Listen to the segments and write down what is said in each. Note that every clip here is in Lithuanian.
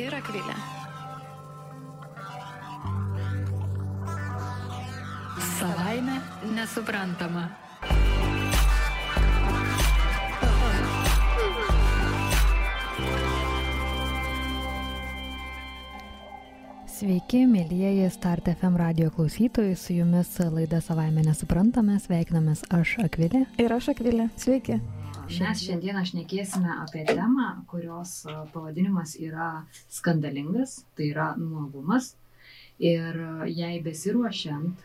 ir Akvilė. Savaime nesuprantama. Sveiki, mėlyjeji Start FM radio klausytojai, su jumis laida savaime nesuprantame, sveikinamės aš Akvilė. Ir aš Akvilė. Sveiki. Mes šiandieną šnekėsime apie temą, kurios pavadinimas yra skandalingas, tai yra nuogumas. Ir jai besiruošiant,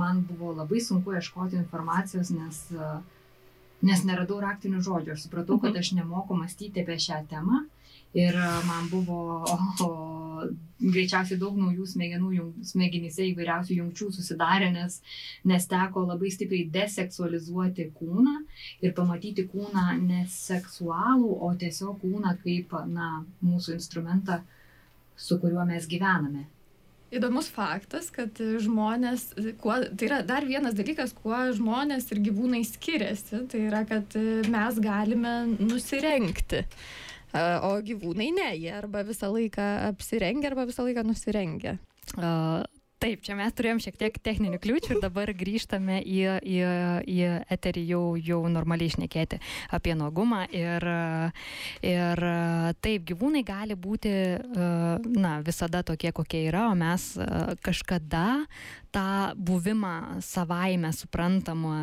man buvo labai sunku ieškoti informacijos, nes, nes neradau raktinių žodžių. Aš supratau, kad aš nemoku mąstyti apie šią temą. Ir man buvo o, greičiausiai daug naujų smegenų, jung, smegenyse įvairiausių jungčių susidarė, nes, nes teko labai stipriai deseksualizuoti kūną ir pamatyti kūną neseksualų, o tiesiog kūną kaip na, mūsų instrumentą, su kuriuo mes gyvename. Įdomus faktas, kad žmonės, kuo, tai yra dar vienas dalykas, kuo žmonės ir gyvūnai skiriasi, tai yra, kad mes galime nusirenkti. O gyvūnai ne, jie arba visą laiką apsirengia, arba visą laiką nusirengia. Uh, Taip, čia mes turėjom šiek tiek techninių kliūčių ir dabar grįžtame į, į, į eterį jau, jau normaliai išnekėti apie nuogumą. Ir, ir taip, gyvūnai gali būti na, visada tokie, kokie yra, o mes kažkada tą buvimą savaime suprantamą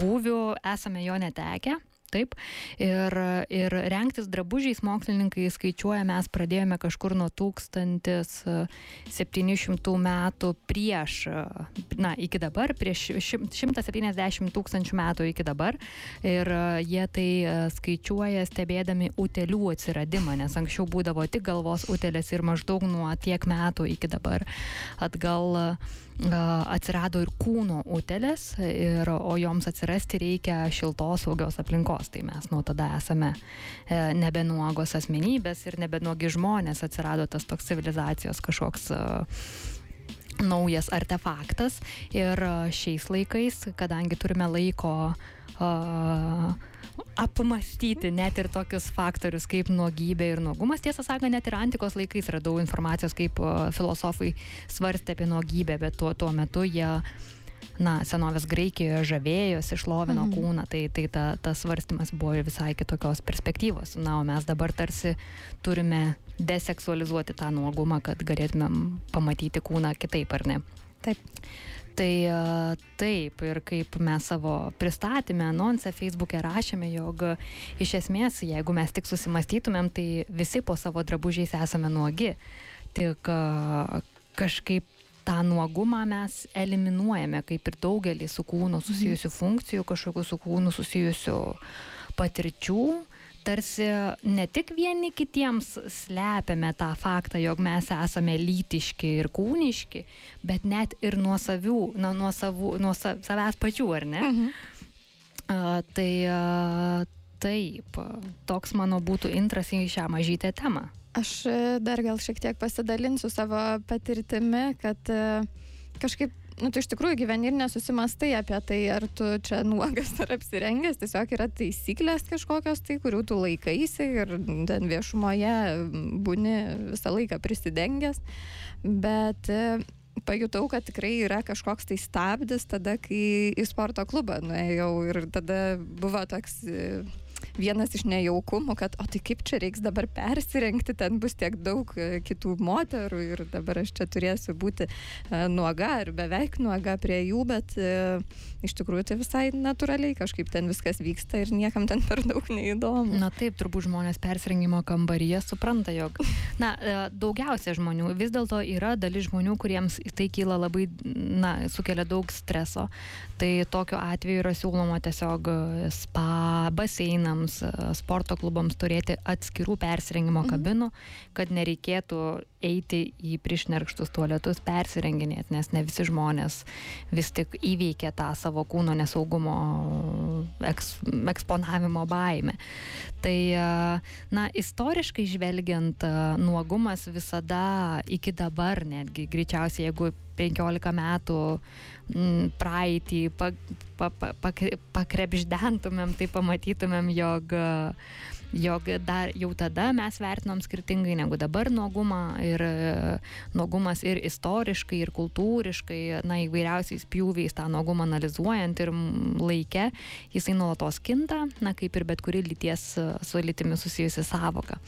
būvių esame jo netekę. Taip. Ir, ir rengtis drabužiais mokslininkai skaičiuoja, mes pradėjome kažkur nuo 1700 metų prieš, na, iki dabar, prieš 170 tūkstančių metų iki dabar. Ir jie tai skaičiuoja stebėdami utelių atsiradimą, nes anksčiau būdavo tik galvos utelės ir maždaug nuo tiek metų iki dabar atgal atsirado ir kūno utelės, ir, o joms atsirasti reikia šiltos saugios aplinkos. Tai mes nuo tada esame e, nebenuogos asmenybės ir nebenuogi žmonės, atsirado tas toks civilizacijos kažkoks naujas artefaktas. Ir šiais laikais, kadangi turime laiko uh, apmastyti net ir tokius faktorius kaip nuogybė ir nuogumas. Tiesą sakant, net ir antikos laikais radau informacijos, kaip filosofai svarstė apie nuogybę, bet tuo, tuo metu jie na, senovės Graikijoje žavėjosi, išlovino mhm. kūną, tai, tai ta, tas svarstymas buvo visai kitokios perspektyvos. Na, o mes dabar tarsi turime deseksualizuoti tą nuogumą, kad galėtumėm pamatyti kūną kitaip, ar ne? Taip. Tai taip, ir kaip mes savo pristatymę, anonsę Facebook'e rašėme, jog iš esmės, jeigu mes tik susimastytumėm, tai visi po savo drabužiais esame nuogi. Tik kažkaip tą nuogumą mes eliminuojame, kaip ir daugelį su kūnu susijusių funkcijų, kažkokių su kūnu susijusių patirčių tarsi ne tik vieni kitiems slepiame tą faktą, jog mes esame lytiški ir kūniški, bet net ir nuo savių, nuo, nuo, savų, nuo savęs pačių, ar ne? Mhm. Uh, tai uh, taip, toks mano būtų intras į šią mažytę temą. Aš e, dar gal šiek tiek pasidalinsiu savo patirtimi, kad uh, kažkaip nu, tu iš tikrųjų gyveni ir nesusimastai apie tai, ar tu čia nuogas ar apsirengęs, tiesiog yra taisyklės kažkokios tai, kurių tu laikaisi ir ten viešumoje būni visą laiką prisidengęs, bet e, pajutau, kad tikrai yra kažkoks tai stabdis tada, kai į sporto klubą nuėjau ir tada buvo toks e, vienas iš nejaukumų, kad, o tai kaip čia reiks dabar persirengti, ten bus tiek daug e, kitų moterų ir dabar aš čia turėsiu būti e, nuoga ar beveik nuoga prie jų, bet e, iš tikrųjų tai visai natūraliai kažkaip ten viskas vyksta ir niekam ten per daug neįdomu. Na taip, turbūt žmonės persirengimo kambaryje supranta, jog, na, daugiausia žmonių, vis dėlto yra dalis žmonių, kuriems tai kyla labai, na, sukelia daug streso. Tai tokiu atveju yra siūloma tiesiog spa, baseinams, klubams, e, sporto klubams turėti atskirų persirengimo mhm. kabinų, kad nereikėtų eiti į priešnerkštus tualetus persirenginėti, nes ne visi žmonės vis tik įveikia tą savo kūno nesaugumo eks, eksponavimo baimę. Tai, e, na, istoriškai žvelgiant, e, nuogumas visada iki dabar netgi, greičiausiai, jeigu 15 metų praeitį pa, pa, pa, pa, pakrebždentumėm, tai pamatytumėm, jog jog dar jau tada mes vertinom skirtingai negu dabar nuogumą ir nuogumas ir istoriškai, ir kultūriškai, na, įvairiausiais pjūviais tą nuogumą analizuojant ir laike, jisai nuolatos kinta, na, kaip ir bet kuri lyties su lytimi susijusi savoka.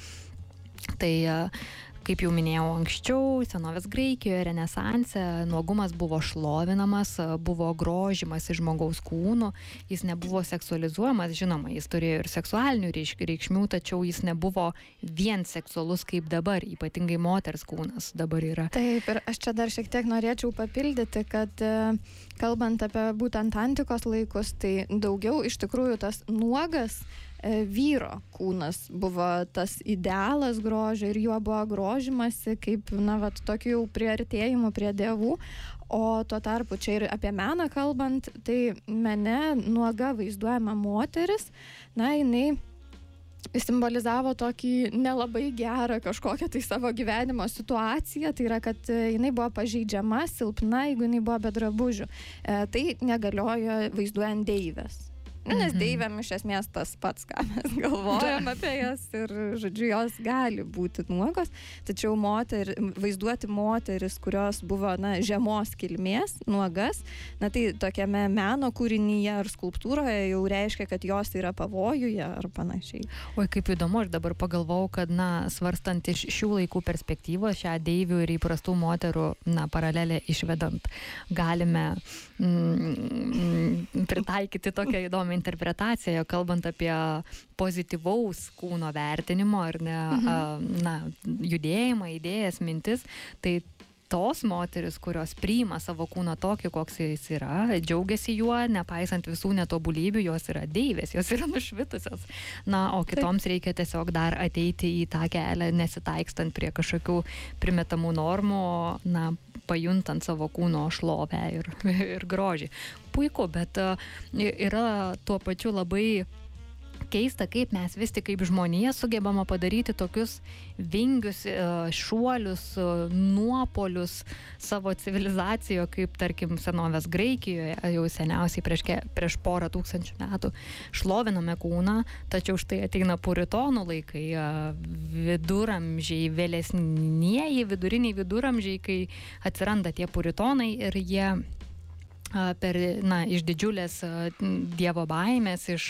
Tai uh, kaip jau minėjau anksčiau, senovės Graikijoje, Renesanse, nuogumas buvo šlovinamas, buvo grožimas į žmogaus kūnų, jis nebuvo seksualizuojamas, žinoma, jis turėjo ir seksualinių reikšmių, tačiau jis nebuvo vien seksualus kaip dabar, ypatingai moters kūnas dabar yra. Taip, ir aš čia dar šiek tiek norėčiau papildyti, kad e, kalbant apie būtent antikos laikus, tai daugiau iš tikrųjų tas nuogas, vyro kūnas buvo tas idealas grožio ir juo buvo grožimasi kaip, na, va, tokiu jau priartėjimu prie dievų. O tuo tarpu čia ir apie meną kalbant, tai mene nuoga vaizduojama moteris, na, jinai simbolizavo tokį nelabai gerą kažkokią tai savo gyvenimo situaciją, tai yra, kad e, jinai buvo pažeidžiama, silpna, jeigu jinai buvo be drabužių. E, tai negaliojo vaizduojant deivės. Nu, nes mhm. deivėm iš esmės tas pats, ką mes galvojam apie jas ir, žodžiu, jos gali būti nuogos, tačiau moter, vaizduoti moteris, kurios buvo, na, žemos kilmės, nuogas, na, tai tokiame meno kūrinyje ar skulptūroje jau reiškia, kad jos yra pavojuje ar panašiai. Oi, kaip įdomu, aš dabar pagalvojau, kad, na, svarstant iš šių laikų perspektyvos, šią deivių ir įprastų moterų, na, paralelę išvedant, galime mm, pritaikyti tokią įdomią interpretacija, kalbant apie pozityvaus kūno vertinimo ar ne, mhm. na, judėjimą, idėjas, mintis, tai tos moteris, kurios priima savo kūną tokį, koks jis yra, džiaugiasi juo, nepaisant visų netobulybių, jos yra deivės, jos yra nušvitusios. Na, o kitoms Taip. reikia tiesiog dar ateiti į tą kelią, nesitaikstant prie kažkokių primetamų normų, na, pajuntant savo kūno šlovę ir, ir grožį. Puiku, bet e, yra tuo pačiu labai keista, kaip mes vis tik kaip žmonija sugebama padaryti tokius vingius, e, šuolius, e, nuopolius savo civilizacijoje, kaip tarkim senovės Graikijoje, jau seniausiai prieš, prieš porą tūkstančių metų šloviname kūną, tačiau štai ateina puritonų laikai, viduramžiai, vėlesnieji, viduriniai viduramžiai, kai atsiranda tie puritonai ir jie per, na, iš didžiulės Dievo baimės, iš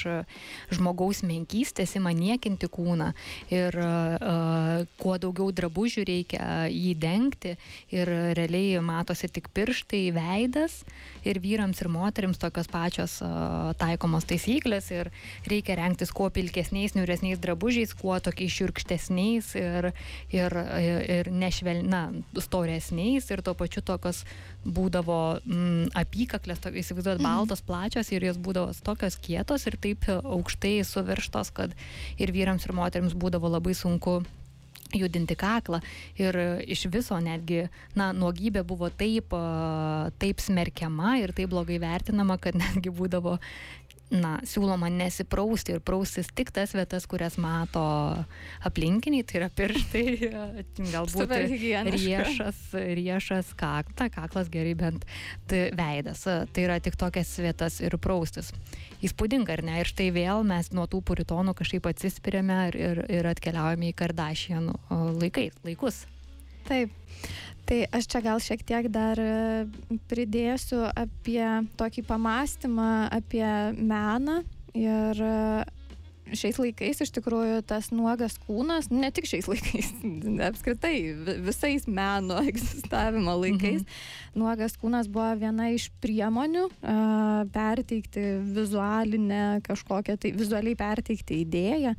žmogaus menkystės įma niekinti kūną ir uh, kuo daugiau drabužių reikia jį dengti ir realiai matosi tik pirštai, veidas ir vyrams ir moteriams tokios pačios uh, taikomos taisyklės ir reikia rengtis kuo pilkesniais, niuresniais drabužiais, kuo tokiais širkštesniais ir, ir, ir nešvelna, storesniais ir tuo pačiu tokios būdavo mm, apykaklės, to, įsivaizduot, mhm. baltos plačios ir jos būdavo tokios kietos ir taip aukštai suvirštos, kad ir vyrams ir moteriams būdavo labai sunku judinti kaklą ir iš viso netgi, na, nuogybė buvo taip, taip smerkiama ir taip blogai vertinama, kad netgi būdavo na, siūloma nesiprausti ir praustis tik tas vietas, kurias mato aplinkiniai, tai yra pirštai, galbūt riešas, riešas kakta, kaklas gerai bent tai veidas. Tai yra tik tokias vietas ir praustis. Įspūdinga, ar ne? Ir štai vėl mes nuo tų puritonų kažkaip atsispiriame ir, ir, ir atkeliaujame į Kardašianų laikais, laikus. Taip. Tai aš čia gal šiek tiek dar e, pridėsiu apie tokį pamastymą apie meną ir e, šiais laikais iš tikrųjų tas nuogas kūnas, ne tik šiais laikais, apskritai visais meno egzistavimo laikais, mhm. nuogas kūnas buvo viena iš priemonių uh, perteikti vizualinę kažkokią, tai vizualiai perteikti idėją.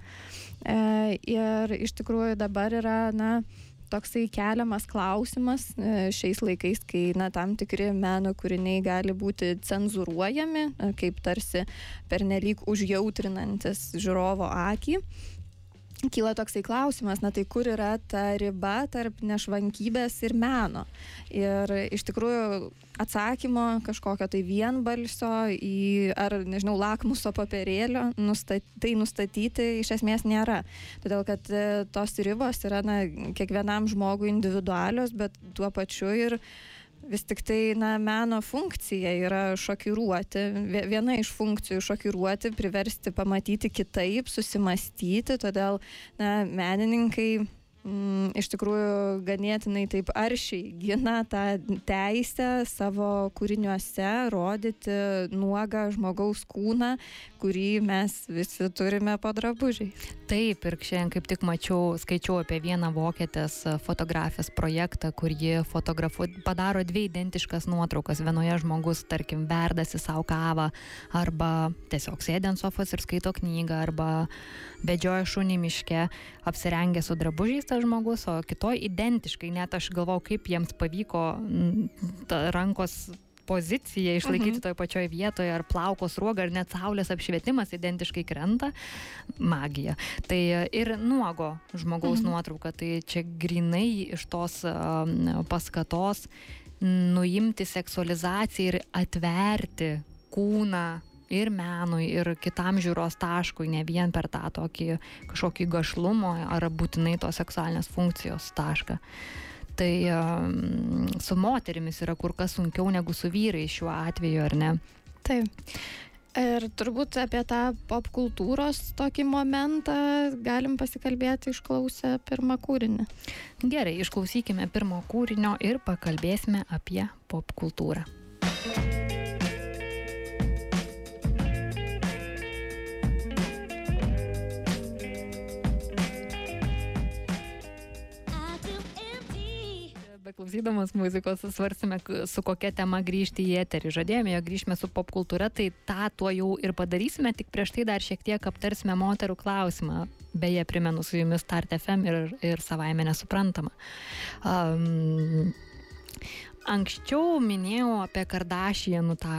Uh, ir iš tikrųjų dabar yra, na, uh, toksai keliamas klausimas e, šiais laikais, kai na, tam tikri meno kūriniai gali būti cenzuruojami, e, kaip tarsi pernelyg užjautrinantis žiūrovo akį kyla toksai klausimas, na tai kur yra ta riba tarp nešvankybės ir meno. Ir iš tikrųjų atsakymo kažkokio tai vienbalsio į, ar nežinau, lakmuso papirėlio nustat, tai nustatyti iš esmės nėra. Todėl kad e, tos ribos yra na, kiekvienam žmogui individualios, bet tuo pačiu ir vis tik tai na meno funkcija yra šokiruoti viena iš funkcijų šokiruoti priversti pamatyti kitaip susimąstyti todėl na menininkai mm, iš tikrųjų ganėtinai taip aršiai gina tą teisę savo kūriniuose rodyti nuogą žmogaus kūną, kurį mes visi turime po drabužiai. Taip, ir šiandien kaip tik mačiau, skaičiau apie vieną vokietės fotografijos projektą, kur ji fotografu, padaro dvi identiškas nuotraukas. Vienoje žmogus, tarkim, verdasi savo kavą arba tiesiog sėdė ant sofos ir skaito knygą arba vedžioja šunį miške, apsirengę su drabužiais tas žmogus, o kitoj identiškai, net aš galvau, kaip jiems pavyko rankos poziciją išlaikyti mhm. toje pačioje vietoje, ar plaukos ruoga, ar net saulės apšvietimas identiškai krenta, magija. Tai ir nuogo žmogaus mhm. nuotrauka, tai čia grinai iš tos paskatos nuimti seksualizaciją ir atverti kūną ir menui, ir kitam žiūros taškui, ne vien per tą tokį kažkokį gašlumo ar būtinai tos seksualinės funkcijos tašką. Tai um, su moterimis yra kur kas sunkiau negu su vyrai šiuo atveju, ar ne? Taip. Ir turbūt apie tą pop kultūros tokį momentą galim pasikalbėti išklausę pirmą kūrinį. Gerai, išklausykime pirmo kūrinio ir pakalbėsime apie pop kultūrą. Beklausydamas muzikos svarsime, su kokia tema grįžti į eterį. Žadėjome, jog grįžime su popkultūra, tai tą tuo jau ir padarysime, tik prieš tai dar šiek tiek aptarsime moterų klausimą. Beje, primenu su jumis Start FM ir, ir savaime nesuprantama. Um, Anksčiau minėjau apie Kardašienų tą,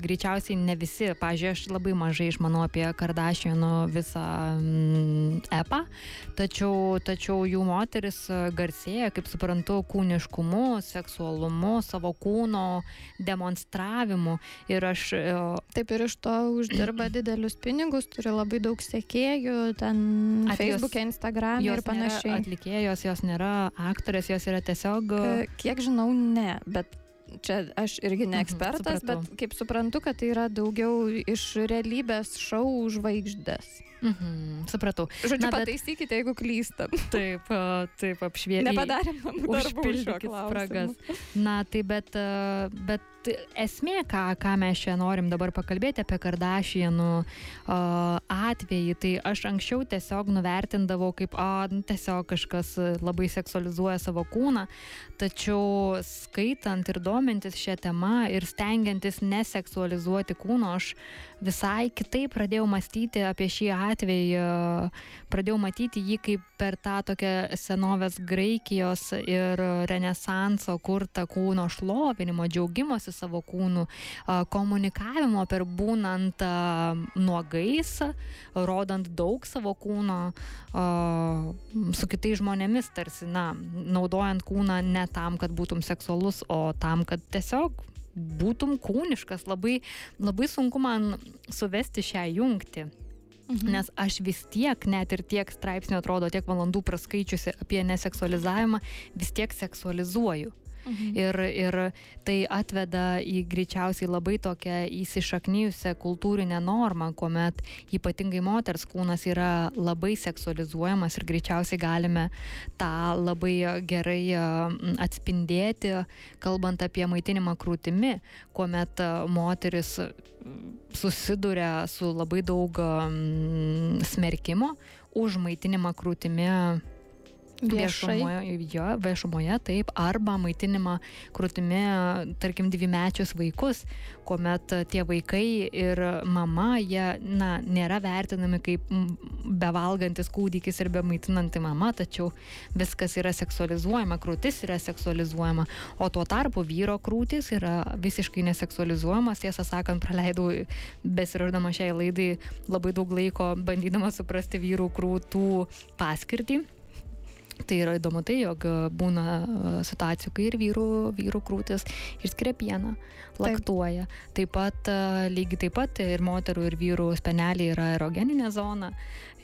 greičiausiai ne visi, pažiūrėjau, aš labai mažai išmanau apie Kardašienų visą mm, epą, tačiau, tačiau jų moteris garsėja, kaip suprantu, kūniškumu, seksualumu, savo kūno demonstravimu. Ir aš... E, Taip ir iš to uždirba didelius pinigus, turi labai daug sekėjų, ten Facebook'e, Instagram'e ir panašiai. Atlikėjos, jos nėra aktorės, jos yra tiesiog... Kiek žinau, ne bet čia aš irgi ne mhm, ekspertas, mhm, bet kaip suprantu, kad tai yra daugiau iš realybės šou žvaigždės. Mhm, supratau. Žodžiu, Na, pataisykite, bet... jeigu klystam. Taip, taip, apšvietė. Nepadarėm darbų spragas. Na, tai bet, bet esmė, ką, ką mes čia norim dabar pakalbėti apie Kardašienų atvejį, tai aš anksčiau tiesiog nuvertindavau kaip, o, nu, tiesiog kažkas labai seksualizuoja savo kūną, tačiau skaitant ir domintis šią temą ir stengiantis neseksualizuoti kūno, aš visai kitaip pradėjau mąstyti apie šį atvejį, pradėjau matyti jį kaip per tą tokią senovės Graikijos ir Renesanso kurtą kūno šlovinimo, džiaugimosi savo kūnų, komunikavimo per būnant nuogais, rodant daug savo kūno su kitais žmonėmis, tarsi, na, naudojant kūną ne tam, kad būtum seksualus, o tam, kad tiesiog būtum kūniškas, labai, labai sunku man suvesti šią jungtį. Mhm. Nes aš vis tiek, net ir tiek straipsnių atrodo, tiek valandų praskaičiusi apie neseksualizavimą, vis tiek seksualizuoju. Mhm. Ir, ir tai atveda į greičiausiai labai tokią įsišaknyjusią kultūrinę normą, kuomet ypatingai moters kūnas yra labai seksualizuojamas ir greičiausiai galime tą labai gerai atspindėti, kalbant apie maitinimą krūtimi, kuomet moteris susiduria su labai daug smerkimo už maitinimą krūtimi Viešumoje, jo, viešumoje, taip, arba maitinimą krūtimi, tarkim, dvimečius vaikus, kuomet tie vaikai ir mama, jie, na, nėra vertinami kaip bevalgantis kūdikis ir bemaitinanti mama, tačiau viskas yra seksualizuojama, krūtis yra seksualizuojama, o tuo tarpu vyro krūtis yra visiškai neseksualizuojamas, tiesą sakant, praleidau besiraždama šiai laidai labai daug laiko bandydama suprasti vyrų krūtų paskirtį Tai yra įdomu tai, jog būna situacijų, kai ir vyrų, vyrų krūtis išskiria pieną, laktuoja. Taip, taip pat lygiai taip pat ir moterų ir vyrų speneliai yra erogeninė zona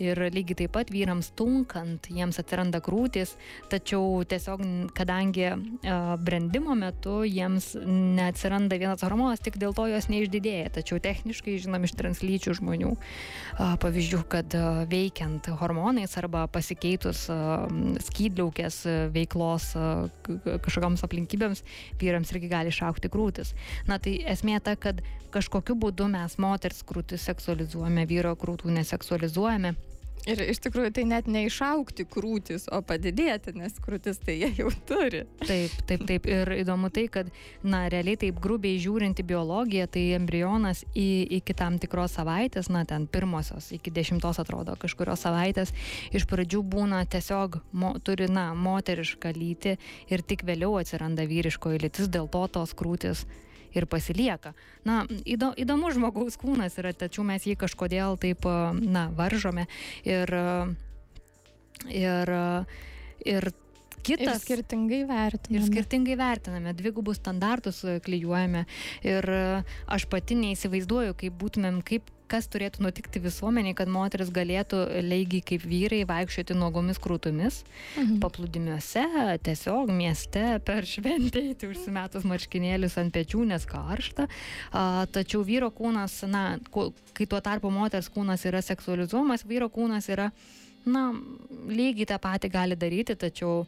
ir lygiai taip pat vyrams tunkant jiems atsiranda krūtys, tačiau tiesiog kadangi brendimo metu jiems neatsiranda vienas hormonas, tik dėl to jos neišdidėja. Tačiau techniškai žinom iš translyčių žmonių pavyzdžių, kad veikiant hormonais arba pasikeitus skydliaukės veiklos kažkokiams aplinkybėms vyrams irgi gali išaukti krūtis. Na tai esmė ta, kad kažkokiu būdu mes moters krūtis seksualizuojame, vyro krūtų neseksualizuojame Ir iš tikrųjų tai net neišaukti krūtis, o padidėti, nes krūtis tai jie jau turi. Taip, taip, taip. Ir įdomu tai, kad, na, realiai taip grubiai žiūrint į biologiją, tai embrionas į, iki tam tikros savaitės, na, ten pirmosios, iki dešimtos atrodo kažkurios savaitės, iš pradžių būna tiesiog, mo, turi, na, moterišką lytį ir tik vėliau atsiranda vyriškoji lytis, dėl to tos krūtis ir pasilieka. Na, įdo, įdomus žmogaus kūnas yra, tačiau mes jį kažkodėl taip, na, varžome ir, ir, ir kitas. Ir skirtingai vertiname. Ir skirtingai vertiname, dvigubus standartus klyjuojame. Ir aš pati neįsivaizduoju, kaip būtumėm, kaip kas turėtų nutikti visuomeniai, kad moteris galėtų lygiai kaip vyrai vaikščioti nuogomis krūtomis, mhm. paplūdimiuose, tiesiog mieste per šventę, tai užsimetus marškinėlius ant pečių, nes karšta. A, tačiau vyro kūnas, na, kai tuo tarpu moters kūnas yra seksualizuojamas, vyro kūnas yra, na, lygiai tą patį gali daryti, tačiau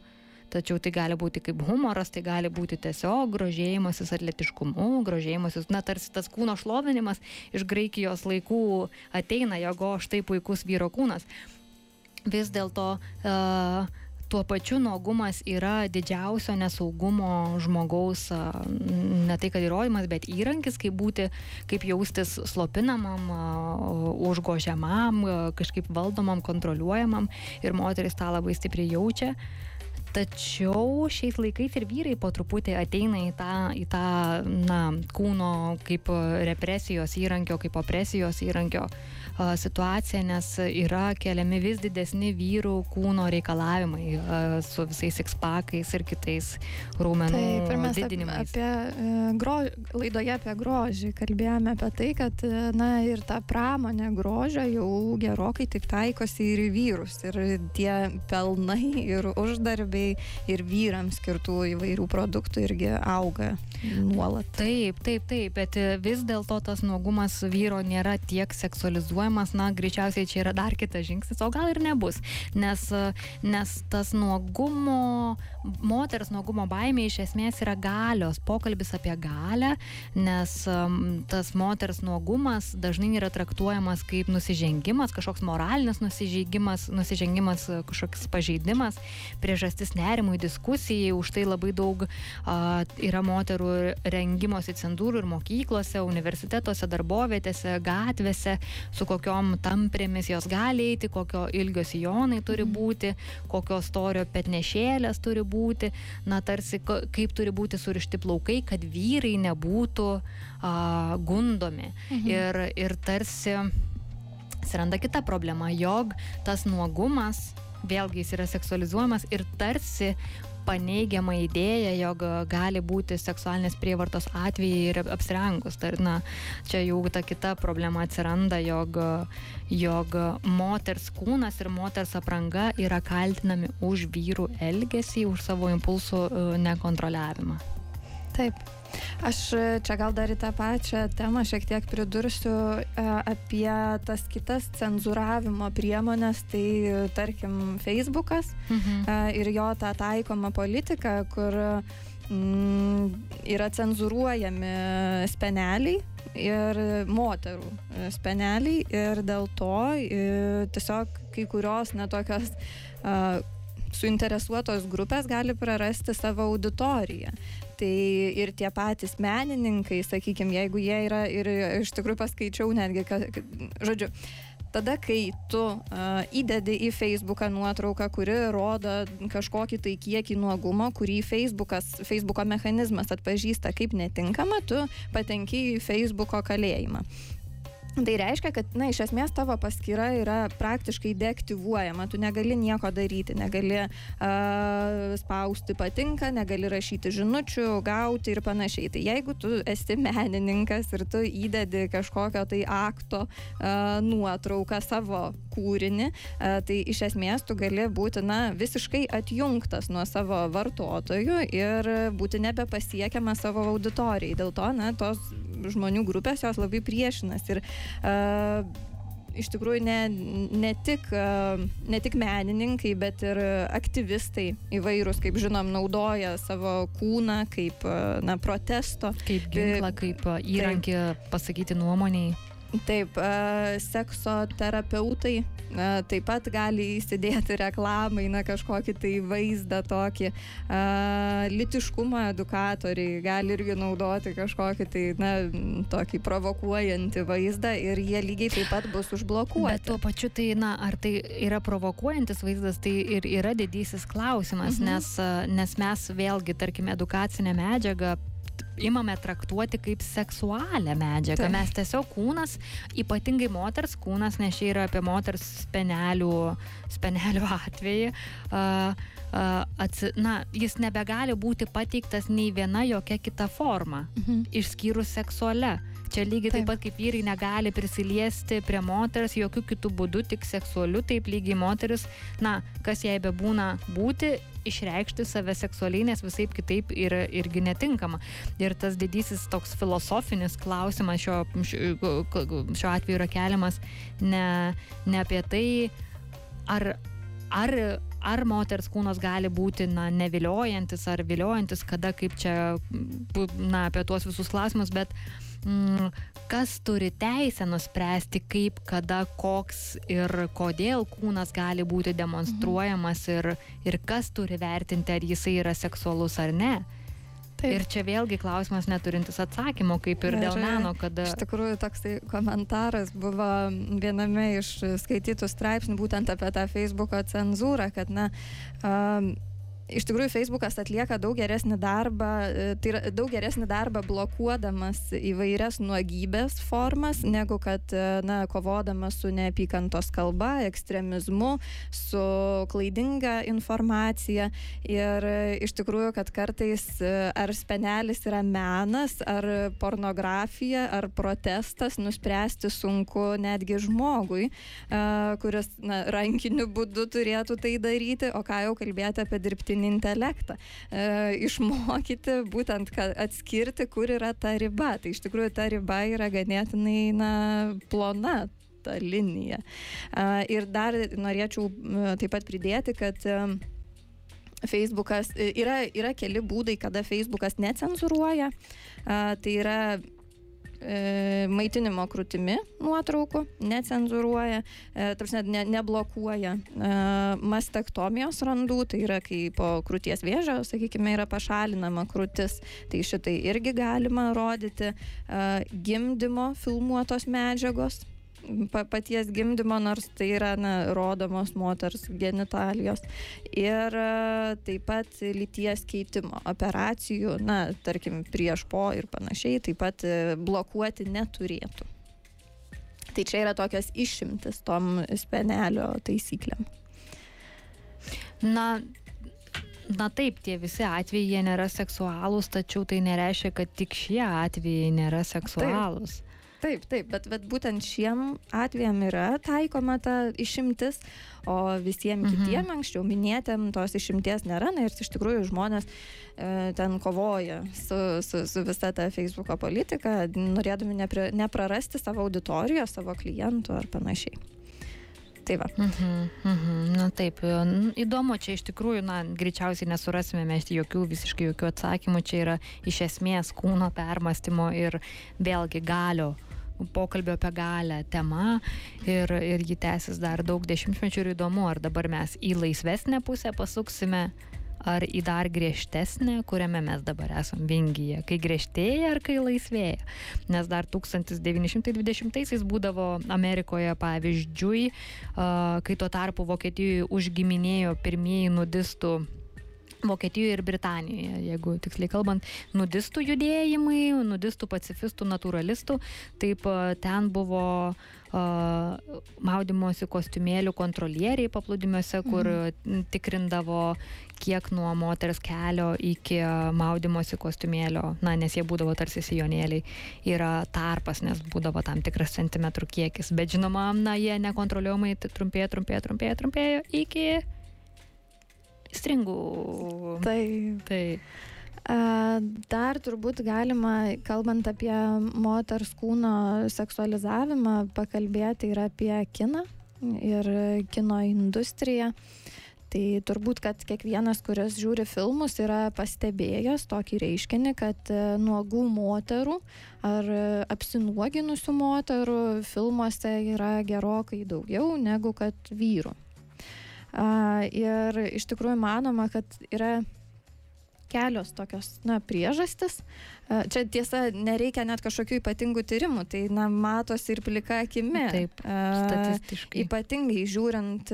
tačiau tai gali būti kaip humoras, tai gali būti tiesiog grožėjimasis atletiškumu, grožėjimasis, na tarsi tas kūno šlovinimas iš Graikijos laikų ateina, jeigu štai puikus vyro kūnas. Vis dėlto uh, tuo pačiu nuogumas yra didžiausio nesaugumo žmogaus, ne tai kad įrodymas, bet įrankis, kaip būti, kaip jaustis slopinamam, užgožiamam, kažkaip valdomam, kontroliuojamam ir moteris tą labai stipriai jaučia. Tačiau šiais laikais ir vyrai po truputį ateina į tą, į tą na, kūno kaip represijos įrankio, kaip opresijos įrankio situaciją, nes yra keliami vis didesni vyrų kūno reikalavimai su visais ekspakais ir kitais raumenų Taip, ir mes didinimais. Apie, apie gro, laidoje apie grožį kalbėjome apie tai, kad na, ir ta pramonė grožio jau gerokai taip taikosi ir į vyrus. Ir tie pelnai ir uždarbiai ir vyrams skirtų įvairių produktų irgi auga nuolat. Taip, taip, taip, bet vis dėlto tas nuogumas vyro nėra tiek seksualizuojamas galvojimas, na, greičiausiai čia yra dar kitas žingsnis, o gal ir nebus, nes, nes tas nuogumo, moters nuogumo baimė iš esmės yra galios, pokalbis apie galę, nes tas moters nuogumas dažnai yra traktuojamas kaip nusižengimas, kažkoks moralinis nusižengimas, nusižengimas kažkoks pažeidimas, priežastis nerimui, diskusijai, už tai labai daug a, yra moterų rengimosi cenzūrų ir mokyklose, universitetuose, darbovietėse, gatvėse, su kokiom tamprėmis jos gali eiti, kokio ilgio sijonai turi mhm. būti, kokio storio petnešėlės turi būti, na tarsi kaip turi būti surišti plaukai, kad vyrai nebūtų a, gundomi. Mhm. Ir, ir tarsi atsiranda kita problema, jog tas nuogumas vėlgi jis yra seksualizuojamas ir tarsi paneigiama idėja, jog gali būti seksualinės prievartos atvejai ir apsirengus. Tai, na, čia jau ta kita problema atsiranda, jog, jog moters kūnas ir moters apranga yra kaltinami už vyrų elgesį, už savo impulsų e, nekontroliavimą. Taip. Aš čia gal dar į tą pačią temą šiek tiek pridursiu e, apie tas kitas cenzuravimo priemonės, tai tarkim Facebookas mhm. E, ir jo tą taikomą politiką, kur mm, yra cenzuruojami speneliai ir moterų speneliai ir dėl to tiesiog kai kurios netokios suinteresuotos grupės gali prarasti savo auditoriją tai ir tie patys menininkai, sakykime, jeigu jie yra ir iš tikrųjų paskaičiau netgi, kad, žodžiu, tada, kai tu uh, įdedi į Facebooką nuotrauką, kuri rodo kažkokį tai kiekį nuogumo, kurį Facebooko mechanizmas atpažįsta kaip netinkamą, tu patenki į Facebooko kalėjimą. Tai reiškia, kad, na, iš esmės tavo paskyra yra praktiškai deaktyvuojama, tu negali nieko daryti, negali uh, spausti patinka, negali rašyti žinučių, gauti ir panašiai. Tai jeigu tu esi menininkas ir tu įdedi kažkokio tai akto uh, nuotrauką savo kūrinį, uh, tai iš esmės tu gali būti, na, visiškai atjungtas nuo savo vartotojų ir būti nebepasiekiamas savo auditorijai. Dėl to, na, tos žmonių grupės jos labai priešinasi. Ir uh, iš tikrųjų ne, ne, tik, uh, ne tik menininkai, bet ir aktyvistai įvairūs, kaip žinom, naudoja savo kūną kaip na, protesto. Kaip ginklą, kaip įrankį pasakyti nuomoniai. Taip, sekso terapeutai taip pat gali įsidėti reklamai, na kažkokį tai vaizdą tokį. Litiškumo edukatoriai gali irgi naudoti kažkokį tai, na, tokį provokuojantį vaizdą ir jie lygiai taip pat bus užblokuoti. Bet tuo pačiu tai, na, ar tai yra provokuojantis vaizdas, tai ir yra didysis klausimas, mhm. nes, nes mes vėlgi, tarkime, edukacinę medžiagą imame traktuoti kaip seksualią medžiagą. Tai. Mes tiesiog kūnas, ypatingai moters kūnas, nes čia yra apie moters spenelių, spenelių atvejį. Uh, Uh, atsi, na, jis nebegali būti pateiktas nei viena jokia kita forma, mhm. išskyrus seksualia. Čia lygiai taip. taip pat kaip vyrai negali prisiliesti prie moters jokių kitų būdų, tik seksualiu, taip lygiai moteris, na, kas jai bebūna būti, išreikšti save seksualiai, nes visai kitaip yra irgi netinkama. Ir tas didysis toks filosofinis klausimas šio, šio, atveju yra keliamas ne, ne apie tai, ar, ar ar moters kūnas gali būti na, neviliojantis ar viliojantis, kada kaip čia, na, apie tuos visus klausimus, bet mm, kas turi teisę nuspręsti, kaip, kada, koks ir kodėl kūnas gali būti demonstruojamas mhm. ir, ir kas turi vertinti, ar jisai yra seksualus ar ne. Taip. Ir čia vėlgi klausimas neturintis atsakymo, kaip ir, ir dėl meno, kada... Iš tikrųjų, toks tai komentaras buvo viename iš skaitytų straipsnių būtent apie tą Facebooko cenzūrą, kad, na, um, iš tikrųjų Facebookas atlieka daug geresnį darbą, e, tai yra daug geresnį darbą blokuodamas įvairias nuogybės formas, negu kad, e, na, kovodamas su neapykantos kalba, ekstremizmu, su klaidinga informacija. Ir e, iš tikrųjų, kad kartais ar spenelis yra menas, ar pornografija, ar protestas, nuspręsti sunku netgi žmogui, kuris, na, rankiniu būdu turėtų tai daryti, o ką jau kalbėti apie dirbtinį dirbtinį intelektą, e, išmokyti būtent atskirti, kur yra ta riba. Tai iš tikrųjų ta riba yra ganėtinai na, plona ta linija. E, ir dar norėčiau e, taip pat pridėti, kad e, Facebookas yra, yra keli būdai, kada Facebookas necenzuruoja. A, tai yra e, maitinimo krūtimi nuotraukų, necenzuruoja, e, tarsi ne, neblokuoja e, mastektomijos randų, tai yra kai po krūties vėžio, sakykime, yra pašalinama krūtis, tai šitai irgi galima rodyti, e, gimdymo filmuotos medžiagos paties gimdymo, nors tai yra na, rodomos moters genitalijos. Ir e, taip pat lyties keitimo operacijų, na, tarkim, prieš po ir panašiai, taip pat e, blokuoti neturėtų. Tai čia yra tokios išimtis tom spenelio taisyklėm. Na, Na taip, tie visi atvejai nėra seksualūs, tačiau tai nereiškia, kad tik šie atvejai nėra seksualūs. Taip. Taip, taip, bet, bet būtent šiem atvejam yra taikoma ta išimtis, o visiems mhm. kitiem anksčiau minėtėm tos išimties nėra, na ir iš tikrųjų žmonės e, ten kovoja su, su, su visa ta Facebooko politika, norėdami nepri, neprarasti savo auditorijos, savo klientų ar panašiai. Tai va. Mhm, mhm. Na taip, įdomu, čia iš tikrųjų, na, greičiausiai nesurasime mes jokių, visiškai jokių atsakymų, čia yra iš esmės kūno permastymo ir vėlgi galio pokalbio apie galę tema ir, ir ji tęsis dar daug dešimtmečių ir įdomu, ar dabar mes į laisvesnę pusę pasuksime, ar į dar griežtesnę, kuriame mes dabar esam vingyje, kai griežtėja ar kai laisvėja. Nes dar 1920-aisiais būdavo Amerikoje pavyzdžiui, kai tuo tarpu Vokietijoje užgiminėjo pirmieji nudistų Vokietijoje ir Britanijoje, jeigu tiksliai kalbant, nudistų judėjimai, nudistų pacifistų, naturalistų, taip ten buvo uh, maudimosi kostiumėlių kontrolieriai paplūdimiuose, kur mhm. tikrindavo, kiek nuo moters kelio iki maudimosi kostiumėlio, na, nes jie būdavo tarsi sijonėliai, yra tarpas, nes būdavo tam tikras centimetrų kiekis, bet žinoma, na, jie nekontroliuojamai trumpėjo, trumpėjo, trumpėjo, trumpėjo iki stringų. Tai. tai. Dar turbūt galima, kalbant apie moters kūno seksualizavimą, pakalbėti ir apie kiną ir kino industriją. Tai turbūt, kad kiekvienas, kuris žiūri filmus, yra pastebėjęs tokį reiškinį, kad e, nuogų moterų ar apsinuoginusių moterų filmuose yra gerokai daugiau negu kad vyrų. Ir iš tikrųjų manoma, kad yra kelios tokios na, priežastis. Čia tiesa, nereikia net kažkokių ypatingų tyrimų, tai na, matosi ir plika akimi. Taip, statistiškai. Ypatingai žiūrint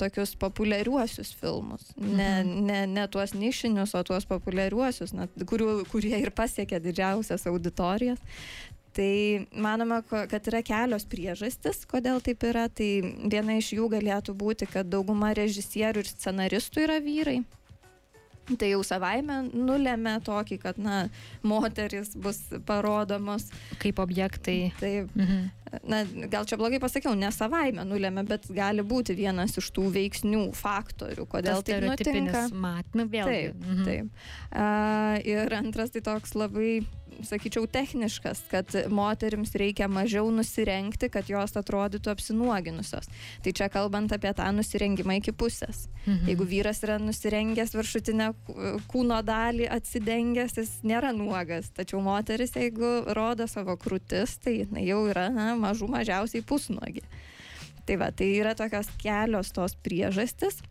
tokius populiariuosius filmus. Ne, mhm. ne, ne tuos nišinius, o tuos populiariuosius, na, kurių, kurie ir pasiekia didžiausias auditorijas. Tai manoma, kad yra kelios priežastis, kodėl taip yra. Tai viena iš jų galėtų būti, kad dauguma režisierių ir scenaristų yra vyrai. Tai jau savaime nulėmė tokį, kad, na, moteris bus parodomos. Kaip objektai. Taip. Mhm. Na, gal čia blogai pasakiau, ne savaime nulėmė, bet gali būti vienas iš tų veiksnių, faktorių, kodėl tai nutinka. Mat, nu, vėlgi. Taip, mhm. taip. Uh, ir antras tai toks labai sakyčiau, techniškas, kad moterims reikia mažiau nusirengti, kad jos atrodytų apsinuoginusios. Tai čia kalbant apie tą nusirengimą iki pusės. Mhm. Jeigu vyras yra nusirengęs viršutinę kūno dalį, atsidengęs, jis nėra nuogas. Tačiau moteris, jeigu rodo savo krūtis, tai na, jau yra na, mažų mažiausiai pusnuogi. Tai va, tai yra tokios kelios tos priežastis.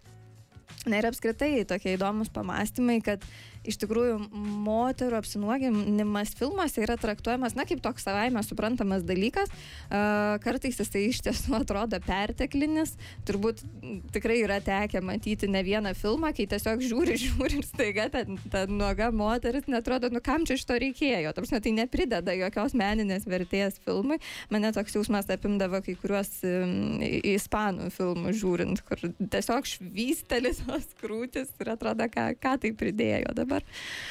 Na ir apskritai tokie įdomus pamastymai, kad iš tikrųjų moterų apsinuoginimas filmuose yra traktuojamas, na, kaip toks savaime suprantamas dalykas. Kartais jisai iš tiesų atrodo perteklinis. Turbūt tikrai yra tekę matyti ne vieną filmą, kai tiesiog žiūri, žiūri ir staiga ta, ta nuoga moteris netrodo, nu kam čia iš to reikėjo. Tarsi tai neprideda jokios meninės vertės filmui. Mane toks jausmas apimdavo kai kuriuos ispanų filmus žiūrint, kur tiesiog švystelis tos krūtis ir atrodo, ką, ką tai pridėjo dabar dabar.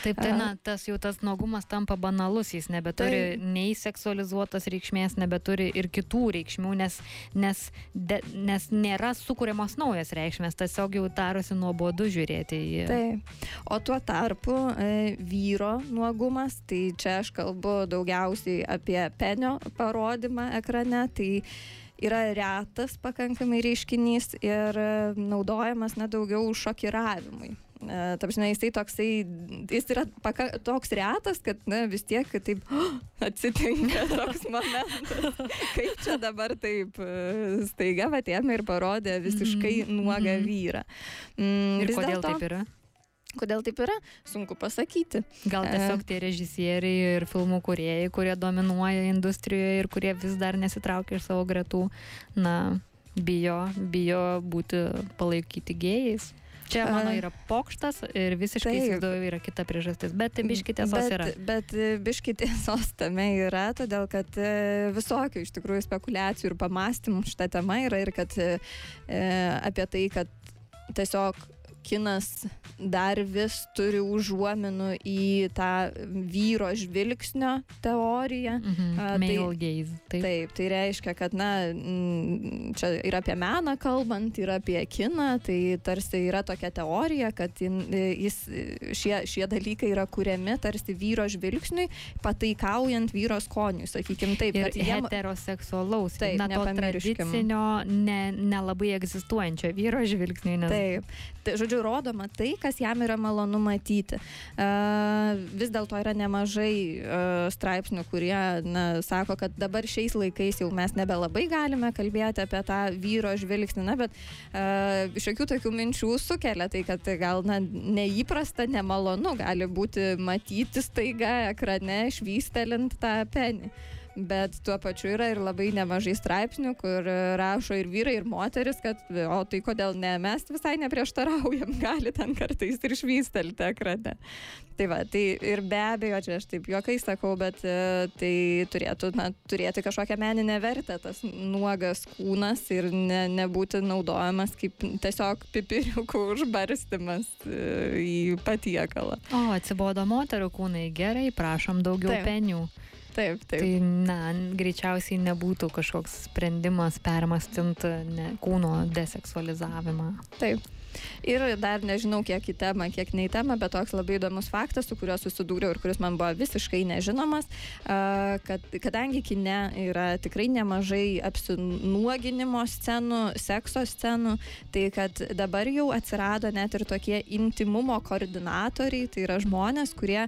Taip, tai na, tas jau tas nuogumas tampa banalus, jis nebeturi tai... nei seksualizuotas reikšmės, nebeturi ir kitų reikšmių, nes, nes, de, nes nėra sukūriamos naujas reikšmės, tiesiog jau darosi nuobodu žiūrėti į. Taip. O tuo tarpu e, vyro nuogumas, tai čia aš kalbu daugiausiai apie penio parodymą ekrane, tai yra retas pakankamai reiškinys ir naudojamas nedaugiau šokiravimui. E, ta prasme, jisai toksai, jis yra paka, toks retas, kad na, vis tiek taip oh, atsitinka toks momentas. Kaip čia dabar taip e, staiga vatėmė ir parodė visiškai mm -hmm. nuogą vyrą. Mm, ir kodėl dėlto, taip yra? Kodėl taip yra, sunku pasakyti. Gal e, tiesiog tie režisieriai ir filmų kuriejai, kurie dominuoja industrijoje ir kurie vis dar nesitraukia iš savo gretų, na, bijo, bijo būti palaikyti gėjais. Čia mano yra pokštas ir visiškai įsivaizduoju yra kita priežastis, bet biški tiesos bet, yra. Bet biški tiesos tame yra, todėl kad e, visokių iš tikrųjų spekulacijų ir pamastymų šitą temą yra ir kad e, apie tai, kad tiesiog kinas dar vis turi užuominų į tą vyro žvilgsnio teoriją. Mhm. Uh, tai, gaze, taip. taip, tai reiškia, kad, na, čia ir apie meną kalbant, ir apie kiną, tai tarsi yra tokia teorija, kad jis, šie, šie dalykai yra kuriami tarsi vyro žvilgsniui, pataikaujant vyro skoniui, sakykime taip. Ir jiem... heteroseksualaus, taip, na, to tradicinio, nelabai ne, ne egzistuojančio vyro žvilgsniui. Nes... Taip, tai, žodžiu, žodžiu, rodoma tai, kas jam yra malonu matyti. Vis dėlto yra nemažai straipsnių, kurie na, sako, kad dabar šiais laikais jau mes nebelabai galime kalbėti apie tą vyro žvilgsnį, na, bet šiokių tokių minčių sukelia tai, kad gal na, neįprasta, nemalonu gali būti matyti staiga ekrane švystelint tą penį. Bet tuo pačiu yra ir labai nemažai straipsnių, kur rašo ir vyrai, ir moteris, kad, o tai kodėl ne, mes visai neprieštaraujam, gali ten kartais ir švystelti ekrane. Tai va, tai ir be abejo, čia aš taip juokai sakau, bet e, tai turėtų na, turėti kažkokią meninę vertę tas nuogas kūnas ir ne, nebūti naudojamas kaip tiesiog pipiriukų užbarstimas e, į patiekalą. O, atsibodo moterų kūnai, gerai, prašom daugiau taip. penių. Taip, taip. Tai, na, greičiausiai nebūtų kažkoks sprendimas permastint ne, kūno deseksualizavimą. Taip. Ir dar nežinau, kiek į temą, kiek ne į temą, bet toks labai įdomus faktas, su kuriuo susidūriau ir kuris man buvo visiškai nežinomas, kad kadangi kine yra tikrai nemažai apsinuoginimo scenų, sekso scenų, tai kad dabar jau atsirado net ir tokie intimumo koordinatoriai, tai yra žmonės, kurie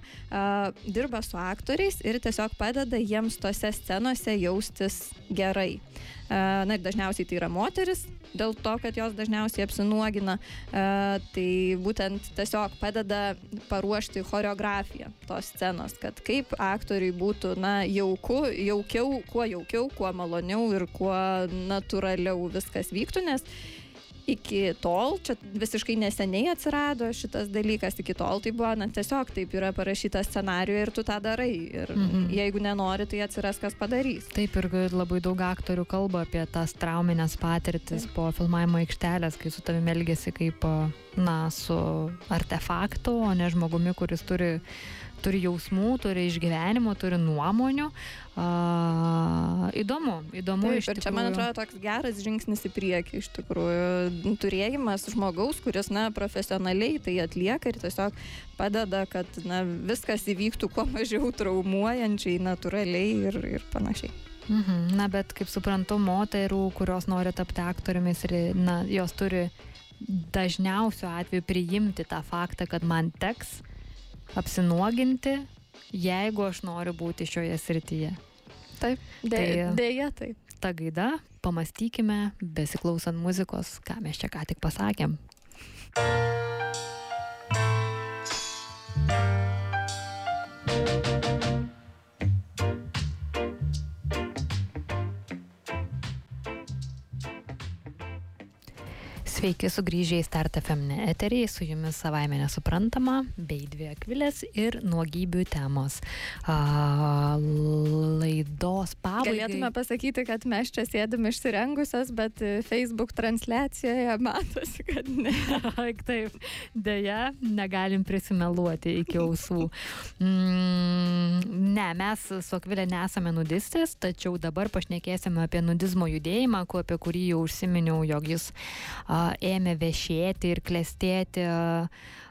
dirba su aktoriais ir tiesiog padeda jiems tose scenose jaustis gerai. Na ir dažniausiai tai yra moteris, dėl to, kad jos dažniausiai apsinuogina. Tai būtent tiesiog padeda paruošti choreografiją tos scenos, kad kaip aktoriui būtų, na, jauku, jaukiau, kuo jaukiau, kuo maloniau ir kuo natūraliau viskas vyktų, nes iki tol, čia visiškai neseniai atsirado šitas dalykas, iki tol tai buvo, na tiesiog taip yra parašyta scenariuje ir tu tą darai. Ir mm -hmm. jeigu nenori, tai atsiras kas padarys. Taip ir labai daug aktorių kalba apie tas trauminės patirtis taip. po filmavimo aikštelės, kai su tavimi elgesi kaip, na, su artefaktu, o ne žmogumi, kuris turi turi jausmų, turi išgyvenimų, turi nuomonių. Uh, įdomu, įdomu. Taip, ir čia, man atrodo, toks geras žingsnis į priekį, iš tikrųjų, turėjimas žmogaus, kuris, na, profesionaliai tai atlieka ir tiesiog padeda, kad, na, viskas įvyktų kuo mažiau traumuojančiai, natūraliai ir, ir panašiai. Mhm. Na, bet kaip suprantu, moterų, kurios nori tapti aktoriumis ir, na, jos turi dažniausiu atveju priimti tą faktą, kad man teks apsinuoginti, jeigu aš noriu būti šioje srityje. Taip, dėja, tai, dėja taip. Ta gaida, pamastykime, besiklausant muzikos, ką mes čia ką tik pasakėm. Sveiki sugrįžę į Start FM eterį, su jumis savaime nesuprantama, bei dvi akvilės ir nuogybių temos. A, laidos pabaigai. Galėtume pasakyti, kad mes čia sėdime išsirengusios, bet Facebook transliacijoje matosi, kad ne. Taip, dėja, negalim prisimeluoti iki ausų. Mm, ne, mes su akvilė nesame nudistės, tačiau dabar pašnekėsime apie nudizmo judėjimą, apie kurį jau užsiminiau, jog jis a, ėmė viešėti ir klestėti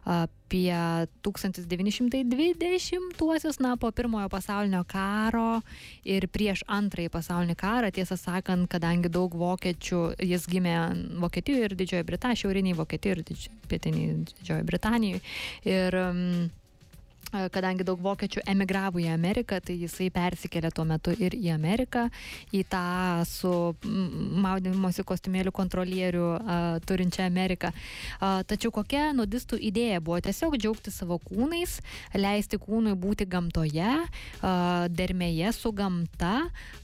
apie 1920-uosius, na, po pirmojo pasaulinio karo ir prieš antrąjį pasaulinį karą, tiesą sakant, kadangi daug vokiečių, jis gimė Vokietijoje ir Didžiojo Britanijoje, šiauriniai Vokietijoje ir pietiniai Didžiojo Britanijoje. Ir um, kadangi daug vokiečių emigravo į Ameriką, tai jisai persikėlė tuo metu ir į Ameriką, į tą su maudimosi kostiumėlių kontrolierių a, turinčią Ameriką. A, tačiau kokia nudistų idėja buvo tiesiog džiaugti savo kūnais, leisti kūnui būti gamtoje, a, dermėje su gamta,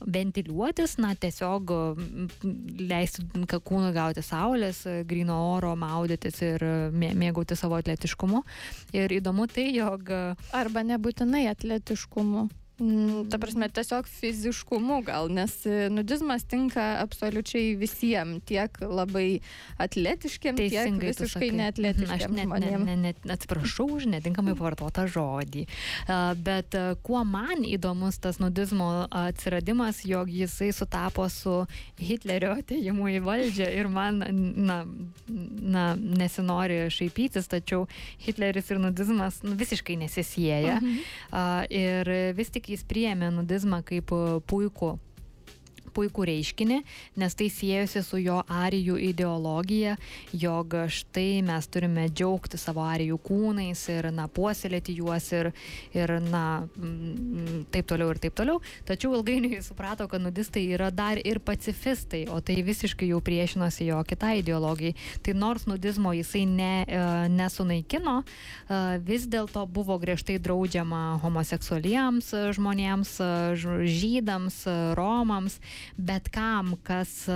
ventiliuotis, na tiesiog leisti kūnui gauti saulės, grino oro, maudytis ir mėgauti savo atletiškumu. Ir įdomu tai, jog Arba nebūtinai atletiškumu. Mm, ta prasme, tiesiog fiziškumu gal, nes e, nudizmas tinka absoliučiai visiems, tiek labai atletiškiam, tiek visiškai neatletiškiam. Aš net, net, net, net atsiprašau už netinkamai vartotą žodį. Bet e, kuo man įdomus tas nudizmo atsiradimas, jog jisai sutapo su Hitlerio ateimu į valdžią ir man, na, na nesinori šaipytis, tačiau Hitleris ir nudizmas nu, visiškai nesisėja. Mhm. Ir vis tik jis priėmė nudizmą kaip puikų puikų reiškinį, nes tai siejasi su jo arijų ideologija, jog štai mes turime džiaugti savo arijų kūnais ir, na, puoselėti juos ir, ir na, m, taip toliau ir taip toliau. Tačiau ilgainiui suprato, kad nudistai yra dar ir pacifistai, o tai visiškai jau priešinosi jo kitai ideologijai. Tai nors nudizmo jisai ne, e, nesunaikino, e, vis dėlto buvo griežtai draudžiama homoseksualiems žmonėms, žydams, romams, bet kam, kas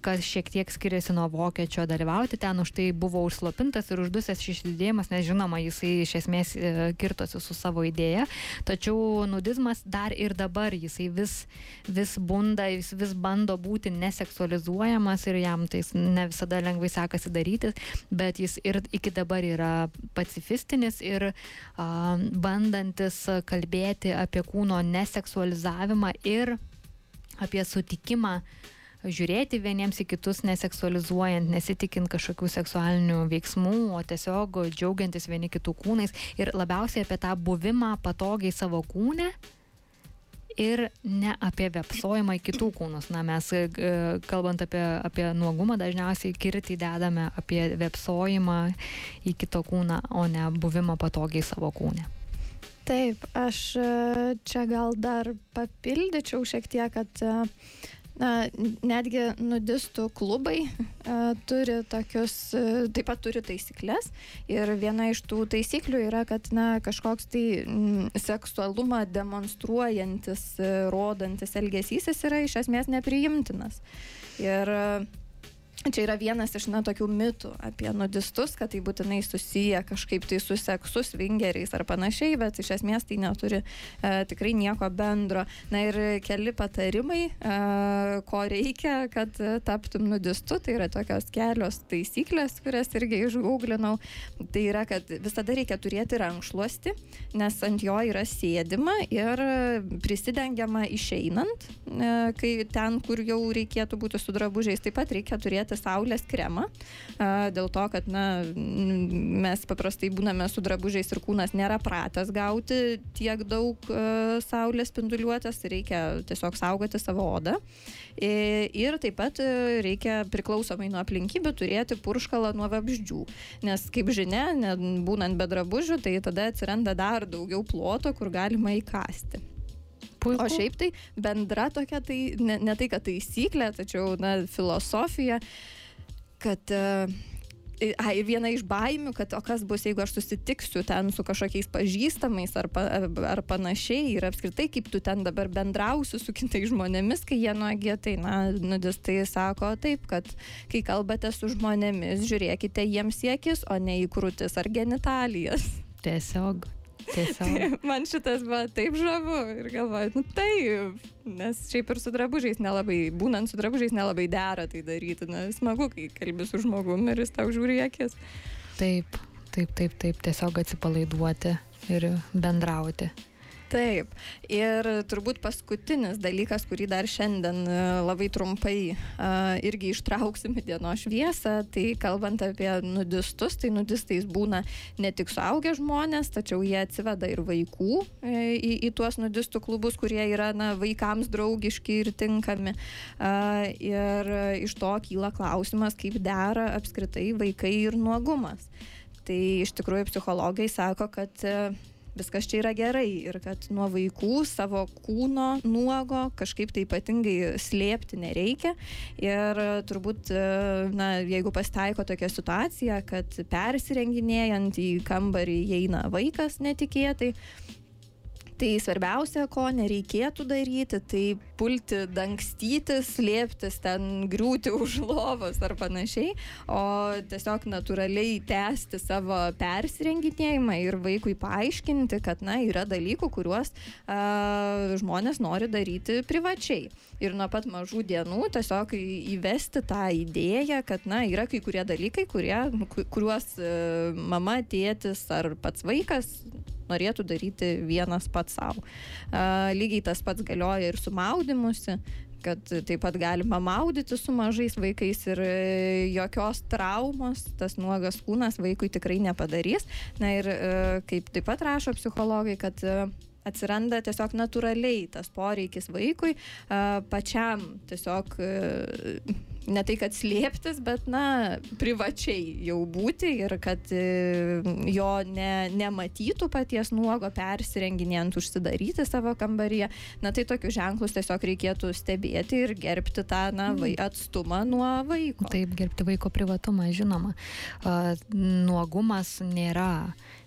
kas šiek tiek skiriasi nuo vokiečio dalyvauti ten, už tai buvo užslopintas ir uždusęs šis judėjimas, nes žinoma, jisai iš esmės e, kirtosi su savo idėja, tačiau nudizmas dar ir dabar jisai vis, vis bunda, jis vis bando būti neseksualizuojamas ir jam tai ne visada lengvai sekasi daryti, bet jis ir iki dabar yra pacifistinis ir a, bandantis kalbėti apie kūno neseksualizavimą ir apie sutikimą žiūrėti vieniems į kitus neseksualizuojant, nesitikint kažkokių seksualinių veiksmų, o tiesiog džiaugiantis vieni kitų kūnais ir labiausiai apie tą buvimą patogiai savo kūne ir ne apie vepsojimą į kitų kūnus. Na, mes e, kalbant apie, apie nuogumą, dažniausiai kirtį dedame apie vepsojimą į kito kūną, o ne buvimą patogiai savo kūne. Taip, aš e, čia gal dar papildyčiau šiek tiek, kad e, na, netgi nudistų klubai uh, turi tokius, uh, taip pat turi taisyklės. Ir viena iš tų taisyklių yra, kad na, kažkoks tai mm, seksualumą demonstruojantis, uh, rodantis elgesys jis yra iš esmės nepriimtinas. Ir uh, Čia yra vienas iš, na, tokių mitų apie nudistus, kad tai būtinai susiję kažkaip tai su seksu, svingeriais ar panašiai, bet iš esmės tai neturi e, tikrai nieko bendro. Na ir keli patarimai, e, ko reikia, kad taptum nudistu, tai yra tokios kelios taisyklės, kurias irgi išgauglinau. Tai yra, kad visada reikia turėti rankšluosti, nes ant jo yra sėdima ir prisidengiama išeinant, e, kai ten, kur jau reikėtų būti su drabužiais, taip pat reikia turėti saulės kremą, dėl to, kad na, mes paprastai būname su drabužiais ir kūnas nėra pratęs gauti tiek daug saulės spinduliuotės, reikia tiesiog saugoti savo odą. Ir taip pat reikia priklausomai nuo aplinkybių turėti purškalą nuo vabzdžių, nes kaip žinia, būnant be drabužių, tai tada atsiranda dar daugiau ploto, kur galima įkasti. Puiku. O šiaip tai bendra tokia, tai ne, ne tai, kad taisyklė, tačiau na, filosofija, kad A, ir viena iš baimių, kad o kas bus, jeigu aš susitiksiu ten su kažkokiais pažįstamais ar, pa, ar panašiai ir apskritai kaip tu ten dabar bendrausi su kitais žmonėmis, kai jie nuogie, tai, na, nudistai sako taip, kad kai kalbate su žmonėmis, žiūrėkite jiems siekis, o ne į krūtis ar genitalijas. Tiesiog. Tiesiog. Man šitas buvo taip žavu ir galvoju, nu taip, nes šiaip ir su drabužiais nelabai, būnant su drabužiais nelabai dera tai daryti, na smagu, kai kalbi su žmogumi ir jis tau žiūri akis. Taip, taip, taip, taip, tiesiog atsipalaiduoti ir bendrauti. Taip. Ir turbūt paskutinis dalykas, kurį dar šiandien e, labai trumpai uh, irgi ištrauksim į dienos šviesą, tai kalbant apie nudistus, tai nudistais būna ne tik suaugę žmonės, tačiau jie atsiveda ir vaikų e, į, į tuos nudistų klubus, kurie yra na, vaikams draugiški ir tinkami. Ir iš to kyla klausimas, kaip dera apskritai vaikai ir nuogumas. Tai iš tikrųjų psichologai sako, kad viskas čia yra gerai ir kad nuo vaikų savo kūno nuogo kažkaip tai ypatingai slėpti nereikia. Ir turbūt, na, jeigu pasitaiko tokia situacija, kad persirenginėjant į kambarį įeina vaikas netikėtai, Tai svarbiausia, ko nereikėtų daryti, tai pulti, dangstytis, slėptis ten, griūti už lovos ar panašiai, o tiesiog natūraliai tęsti savo persirenginėjimą ir vaikui paaiškinti, kad, na, yra dalykų, kuriuos a, žmonės nori daryti privačiai. Ir nuo pat mažų dienų tiesiog įvesti tą idėją, kad, na, yra kai kurie dalykai, kurie, kuriuos a, mama, tėtis ar pats vaikas norėtų daryti vienas pats savo. Lygiai tas pats galioja ir su maudimusi kad taip pat galima maudyti su mažais vaikais ir e, jokios traumos tas nuogas kūnas vaikui tikrai nepadarys. Na ir e, kaip taip pat rašo psichologai, kad e, atsiranda tiesiog natūraliai tas poreikis vaikui pačiam tiesiog ne tai kad slėptis, bet, na, privačiai jau būti ir kad e, jo ne, nematytų paties nuogo persirenginėjant, užsidaryti savo kambaryje. Na, tai tokius ženklus tiesiog reikėtų stebėti ir gerbti tą, na, vai, mm. atstumą nuo vaiko. Taip, gerbti vaiko privatumą, žinoma. Nuogumas nėra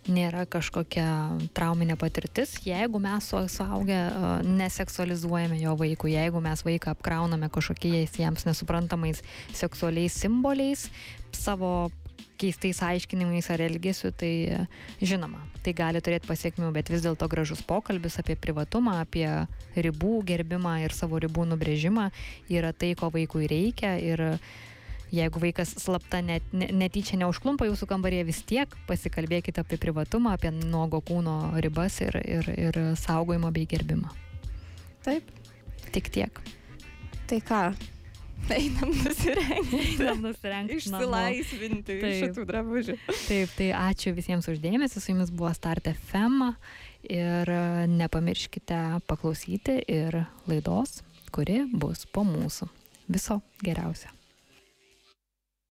nėra kažkokia trauminė patirtis, jeigu mes suaugę neseksualizuojame jo vaikų, jeigu mes vaiką apkrauname kažkokiais jiems nesuprantamais seksualiais simboliais, savo keistais aiškinimais ar elgesiu, tai žinoma, tai gali turėti pasiekmių, bet vis dėlto gražus pokalbis apie privatumą, apie ribų gerbimą ir savo ribų nubrėžimą yra tai, ko vaikui reikia ir jeigu vaikas slapta net, netyčia neužklumpa jūsų kambaryje, vis tiek pasikalbėkite apie privatumą, apie nuogo kūno ribas ir, ir, ir saugojimą bei gerbimą. Taip. Tik tiek. Tai ką? Einam nusirengti. Einam nusirengti. Išsilaisvinti iš šitų drabužių. Taip, tai ačiū visiems uždėmesi. Su jumis buvo Start FM. Ir nepamirškite paklausyti ir laidos, kuri bus po mūsų. Viso geriausio.